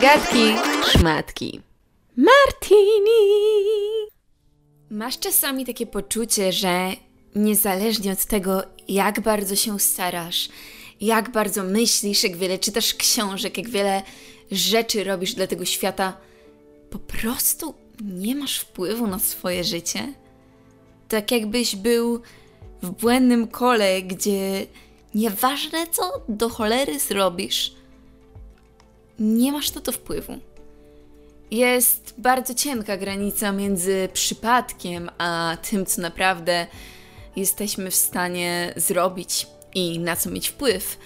Gadki, szmatki. Martini! Masz czasami takie poczucie, że niezależnie od tego, jak bardzo się starasz, jak bardzo myślisz, jak wiele czytasz książek, jak wiele rzeczy robisz dla tego świata, po prostu nie masz wpływu na swoje życie? Tak jakbyś był w błędnym kole, gdzie nieważne co do cholery zrobisz, nie masz na to wpływu. Jest bardzo cienka granica między przypadkiem a tym, co naprawdę jesteśmy w stanie zrobić i na co mieć wpływ.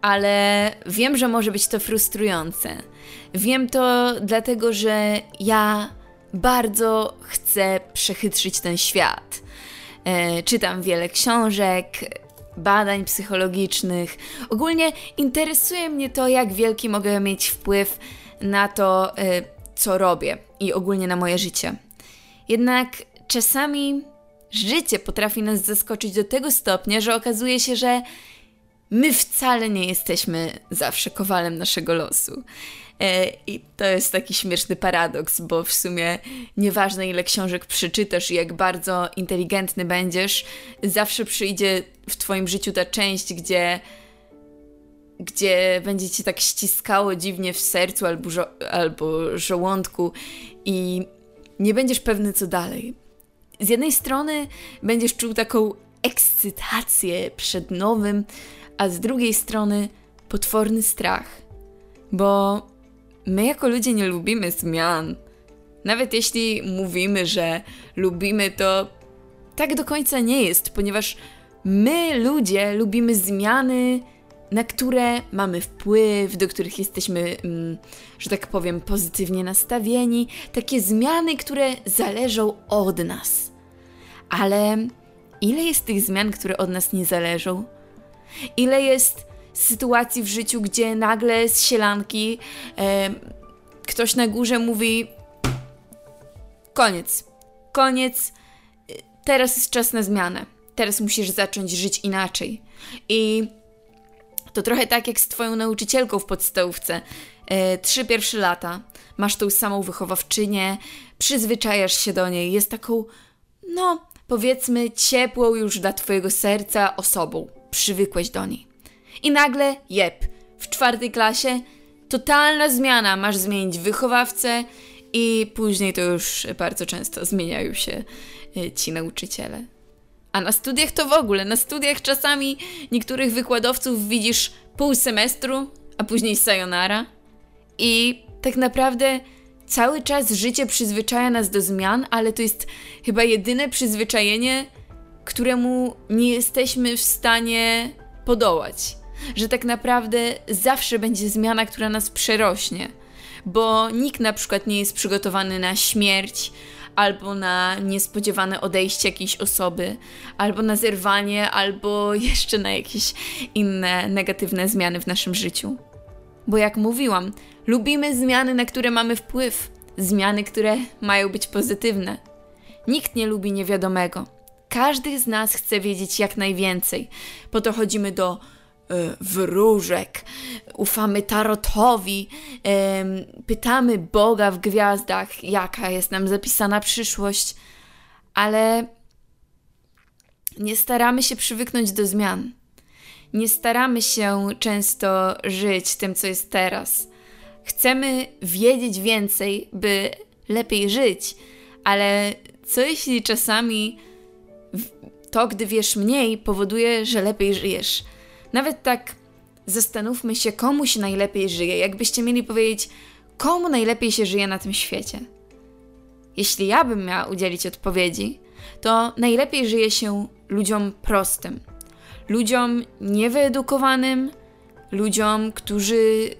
Ale wiem, że może być to frustrujące. Wiem to dlatego, że ja bardzo chcę przechytrzyć ten świat. E, czytam wiele książek, badań psychologicznych. Ogólnie interesuje mnie to, jak wielki mogę mieć wpływ na to, e, co robię i ogólnie na moje życie. Jednak czasami życie potrafi nas zaskoczyć do tego stopnia, że okazuje się, że my wcale nie jesteśmy zawsze kowalem naszego losu. E, I to jest taki śmieszny paradoks, bo w sumie nieważne ile książek przeczytasz i jak bardzo inteligentny będziesz, zawsze przyjdzie w Twoim życiu ta część, gdzie gdzie będzie cię tak ściskało dziwnie w sercu albo, żo albo żołądku i nie będziesz pewny co dalej. Z jednej strony będziesz czuł taką ekscytację przed nowym, a z drugiej strony potworny strach, bo my jako ludzie nie lubimy zmian. Nawet jeśli mówimy, że lubimy, to tak do końca nie jest, ponieważ my ludzie lubimy zmiany, na które mamy wpływ, do których jesteśmy, mm, że tak powiem, pozytywnie nastawieni, takie zmiany, które zależą od nas. Ale ile jest tych zmian, które od nas nie zależą? Ile jest sytuacji w życiu, gdzie nagle z sielanki e, ktoś na górze mówi: Koniec, koniec, teraz jest czas na zmianę. Teraz musisz zacząć żyć inaczej. I to trochę tak jak z Twoją nauczycielką w podstałówce. E, trzy pierwsze lata, masz tą samą wychowawczynię, przyzwyczajasz się do niej, jest taką, no, powiedzmy, ciepłą już dla Twojego serca osobą. Przywykłeś do niej. I nagle, jep, w czwartej klasie totalna zmiana. Masz zmienić wychowawcę, i później to już bardzo często zmieniają się e, ci nauczyciele. A na studiach to w ogóle. Na studiach czasami niektórych wykładowców widzisz pół semestru, a później sayonara. I tak naprawdę cały czas życie przyzwyczaja nas do zmian, ale to jest chyba jedyne przyzwyczajenie, któremu nie jesteśmy w stanie podołać. Że tak naprawdę zawsze będzie zmiana, która nas przerośnie. Bo nikt na przykład nie jest przygotowany na śmierć, albo na niespodziewane odejście jakiejś osoby, albo na zerwanie, albo jeszcze na jakieś inne negatywne zmiany w naszym życiu. Bo jak mówiłam, lubimy zmiany, na które mamy wpływ, zmiany, które mają być pozytywne. Nikt nie lubi niewiadomego. Każdy z nas chce wiedzieć jak najwięcej. Po to chodzimy do wróżek, ufamy tarotowi, pytamy Boga w gwiazdach, jaka jest nam zapisana przyszłość, ale nie staramy się przywyknąć do zmian. Nie staramy się często żyć tym, co jest teraz. Chcemy wiedzieć więcej, by lepiej żyć, ale co jeśli czasami to, gdy wiesz mniej, powoduje, że lepiej żyjesz? Nawet tak zastanówmy się, komu się najlepiej żyje. Jakbyście mieli powiedzieć, komu najlepiej się żyje na tym świecie? Jeśli ja bym miała udzielić odpowiedzi, to najlepiej żyje się ludziom prostym, ludziom niewyedukowanym, ludziom, którzy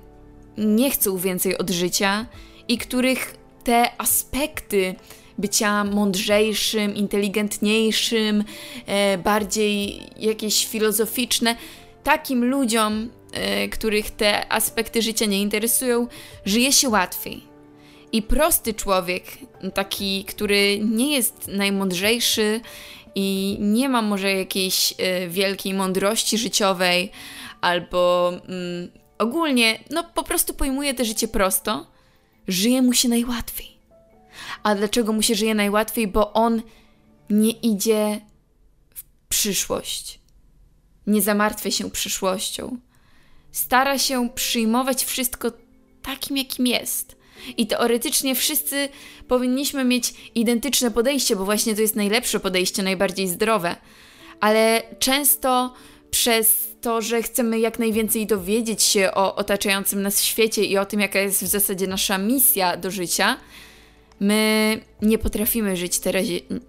nie chcą więcej od życia i których te aspekty bycia mądrzejszym, inteligentniejszym, e, bardziej jakieś filozoficzne, takim ludziom, y, których te aspekty życia nie interesują, żyje się łatwiej. I prosty człowiek, taki, który nie jest najmądrzejszy i nie ma może jakiejś y, wielkiej mądrości życiowej, albo mm, ogólnie, no po prostu pojmuje to życie prosto, żyje mu się najłatwiej. A dlaczego mu się żyje najłatwiej? Bo on nie idzie w przyszłość. Nie zamartwia się przyszłością. Stara się przyjmować wszystko takim, jakim jest. I teoretycznie wszyscy powinniśmy mieć identyczne podejście, bo właśnie to jest najlepsze podejście, najbardziej zdrowe. Ale często przez to, że chcemy jak najwięcej dowiedzieć się o otaczającym nas świecie i o tym, jaka jest w zasadzie nasza misja do życia, my nie potrafimy żyć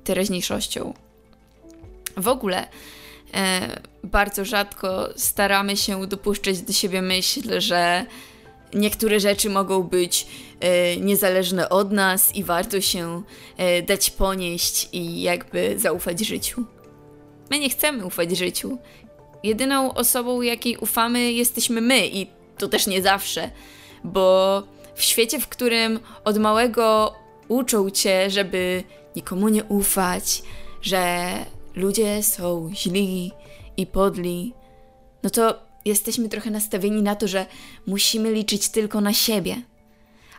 teraźniejszością. W ogóle bardzo rzadko staramy się dopuszczać do siebie myśl, że niektóre rzeczy mogą być e, niezależne od nas i warto się e, dać ponieść i jakby zaufać życiu. My nie chcemy ufać życiu. Jedyną osobą, jakiej ufamy, jesteśmy my i to też nie zawsze, bo w świecie, w którym od małego uczą cię, żeby nikomu nie ufać, że ludzie są źli i podli, no to jesteśmy trochę nastawieni na to, że musimy liczyć tylko na siebie.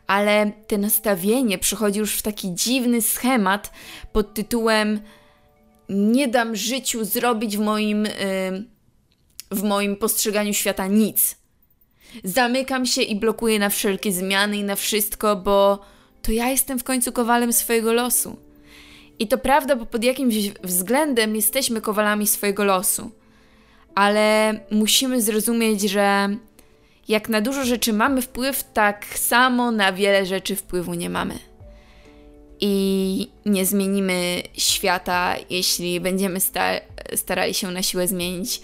Ale to nastawienie przychodzi już w taki dziwny schemat pod tytułem nie dam życiu zrobić w moim, yy, w moim postrzeganiu świata nic. Zamykam się i blokuję na wszelkie zmiany i na wszystko, bo to ja jestem w końcu kowalem swojego losu. I to prawda, bo pod jakimś względem jesteśmy kowalami swojego losu. Ale musimy zrozumieć, że jak na dużo rzeczy mamy wpływ, tak samo na wiele rzeczy wpływu nie mamy. I nie zmienimy świata, jeśli będziemy sta starali się na siłę zmienić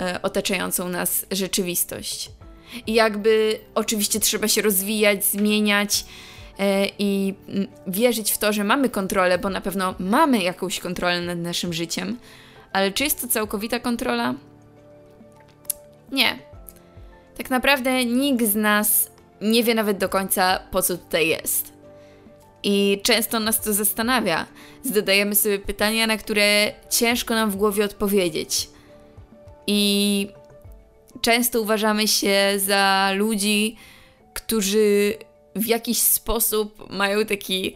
e, otaczającą nas rzeczywistość. I jakby oczywiście trzeba się rozwijać, zmieniać, i mm, wierzyć w to, że mamy kontrolę, bo na pewno mamy jakąś kontrolę nad naszym życiem, ale czy jest to całkowita kontrola? Nie. Tak naprawdę nikt z nas nie wie nawet do końca, po co tutaj jest. I często nas to zastanawia. Zadajemy sobie pytania, na które ciężko nam w głowie odpowiedzieć. I często uważamy się za ludzi, którzy w jakiś sposób mają taki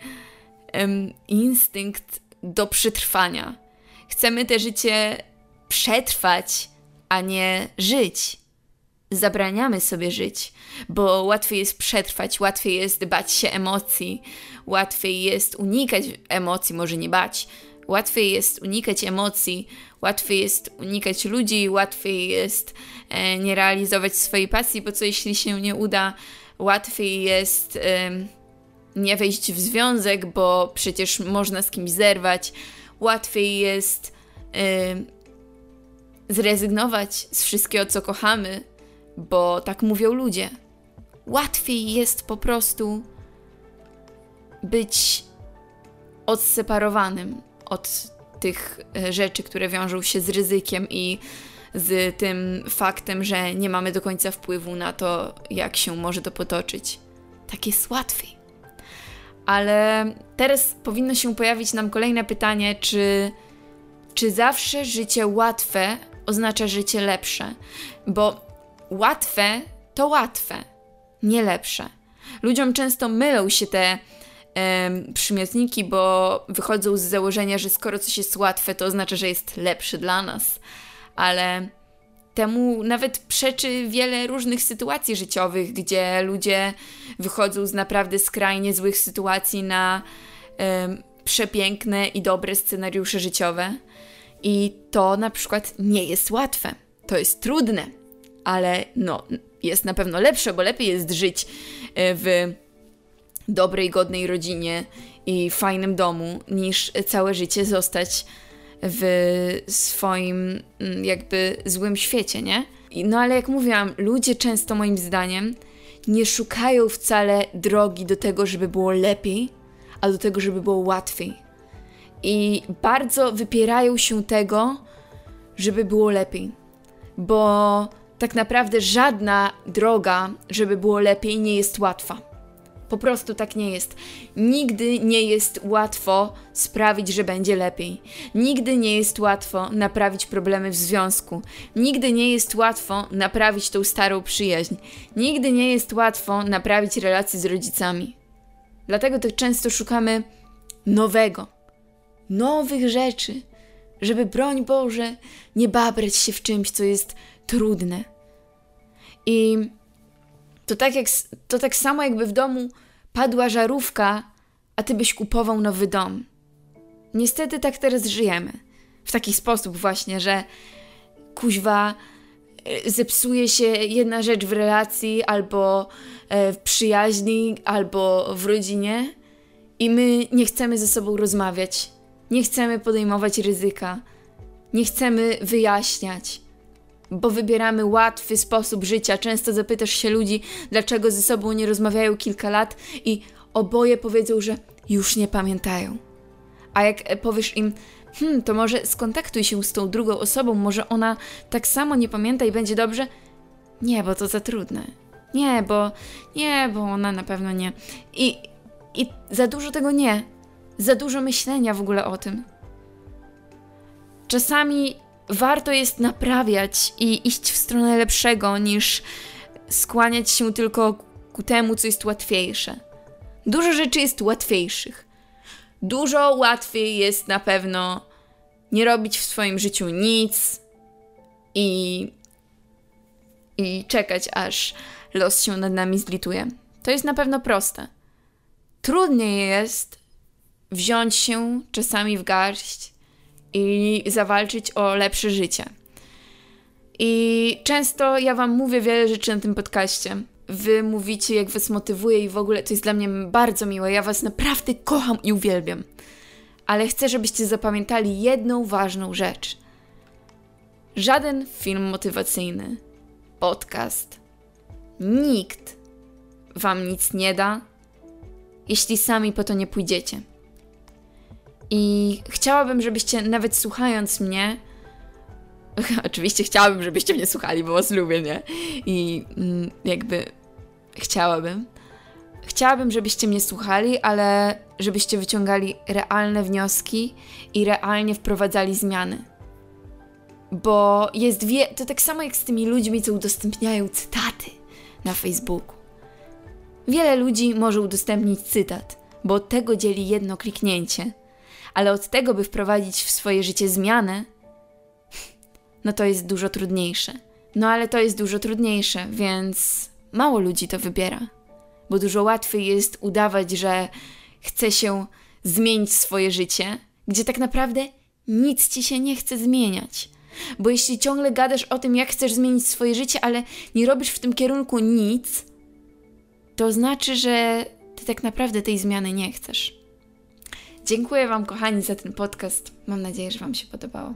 um, instynkt do przetrwania. Chcemy te życie przetrwać, a nie żyć. Zabraniamy sobie żyć, bo łatwiej jest przetrwać, łatwiej jest bać się emocji, łatwiej jest unikać emocji, może nie bać, łatwiej jest unikać emocji, łatwiej jest unikać ludzi, łatwiej jest e, nie realizować swojej pasji, bo co jeśli się nie uda, łatwiej jest nie wejść w związek, bo przecież można z kimś zerwać. Łatwiej jest zrezygnować z wszystkiego, co kochamy, bo tak mówią ludzie. Łatwiej jest po prostu być odseparowanym od tych e, rzeczy, które wiążą się z ryzykiem i z tym faktem, że nie mamy do końca wpływu na to, jak się może to potoczyć. Tak jest łatwiej. Ale teraz powinno się pojawić nam kolejne pytanie, czy, czy zawsze życie łatwe oznacza życie lepsze? Bo łatwe to łatwe, nie lepsze. Ludziom często mylą się te przymiotniki, bo wychodzą z założenia, że skoro coś jest łatwe, to oznacza, że jest lepsze dla nas ale temu nawet przeczy wiele różnych sytuacji życiowych, gdzie ludzie wychodzą z naprawdę skrajnie złych sytuacji na przepiękne i dobre scenariusze życiowe. I to na przykład nie jest łatwe. To jest trudne, ale no, jest na pewno lepsze, bo lepiej jest żyć e, w dobrej, godnej rodzinie i fajnym domu, niż całe życie zostać w swoim mm, jakby złym świecie, nie? No ale jak mówiłam, ludzie często moim zdaniem nie szukają wcale drogi do tego, żeby było lepiej, a do tego, żeby było łatwiej. I bardzo wypierają się tego, żeby było lepiej. Bo tak naprawdę żadna droga, żeby było lepiej, nie jest łatwa. Po prostu tak nie jest. Nigdy nie jest łatwo sprawić, że będzie lepiej. Nigdy nie jest łatwo naprawić problemy w związku. Nigdy nie jest łatwo naprawić tą starą przyjaźń. Nigdy nie jest łatwo naprawić relacje z rodzicami. Dlatego tak często szukamy nowego, nowych rzeczy, żeby broń Boże nie babrać się w czymś, co jest trudne. I to tak, jak, to tak samo, jakby w domu padła żarówka, a ty byś kupował nowy dom. Niestety tak teraz żyjemy. W taki sposób właśnie, że kuźwa e, zepsuje się jedna rzecz w relacji, albo e, w przyjaźni, albo w rodzinie i my nie chcemy ze sobą rozmawiać, nie chcemy podejmować ryzyka, nie chcemy wyjaśniać bo wybieramy łatwy sposób życia. Często zapytasz się ludzi, dlaczego ze sobą nie rozmawiają kilka lat, i oboje powiedzą, że już nie pamiętają. A jak powiesz im, hmm, to może skontaktuj się z tą drugą osobą, może ona tak samo nie pamięta i będzie dobrze? Nie, bo to za trudne. Nie, bo nie, bo ona na pewno nie. I, i za dużo tego nie. Za dużo myślenia w ogóle o tym. Czasami warto jest naprawiać i iść w stronę lepszego, niż skłaniać się tylko ku temu, co jest łatwiejsze. Dużo rzeczy jest łatwiejszych. Dużo łatwiej jest na pewno nie robić w swoim życiu nic i, i czekać, aż los się nad nami zlituje. To jest na pewno proste. Trudniej jest wziąć się czasami w garść i zawalczyć o lepsze życie. I często ja Wam mówię wiele rzeczy na tym podcaście. Wy mówicie, jak Was motywuje, i w ogóle to jest dla mnie bardzo miłe. Ja Was naprawdę kocham i uwielbiam. Ale chcę, żebyście zapamiętali jedną ważną rzecz. Żaden film motywacyjny, podcast, nikt Wam nic nie da, jeśli sami po to nie pójdziecie. I chciałabym, żebyście nawet słuchając mnie, oczywiście chciałabym, żebyście mnie słuchali, bo was lubię, nie? I mm, jakby chciałabym. Chciałabym, żebyście mnie słuchali, ale żebyście wyciągali realne wnioski i realnie wprowadzali zmiany. Bo jest wie... To tak samo jak z tymi ludźmi, co udostępniają cytaty na Facebooku. Wiele ludzi może udostępnić cytat, bo tego dzieli jedno kliknięcie – ale od tego, by wprowadzić w swoje życie zmianę, no to jest dużo trudniejsze. No ale to jest dużo trudniejsze, więc mało ludzi to wybiera. Bo dużo łatwiej jest udawać, że chce się zmienić swoje życie, gdzie tak naprawdę nic ci się nie chce zmieniać. Bo jeśli ciągle gadasz o tym, jak chcesz zmienić swoje życie, ale nie robisz w tym kierunku nic, to znaczy, że ty tak naprawdę tej zmiany nie chcesz. Dziękuję Wam, kochani, za ten podcast. Mam nadzieję, że Wam się podobało.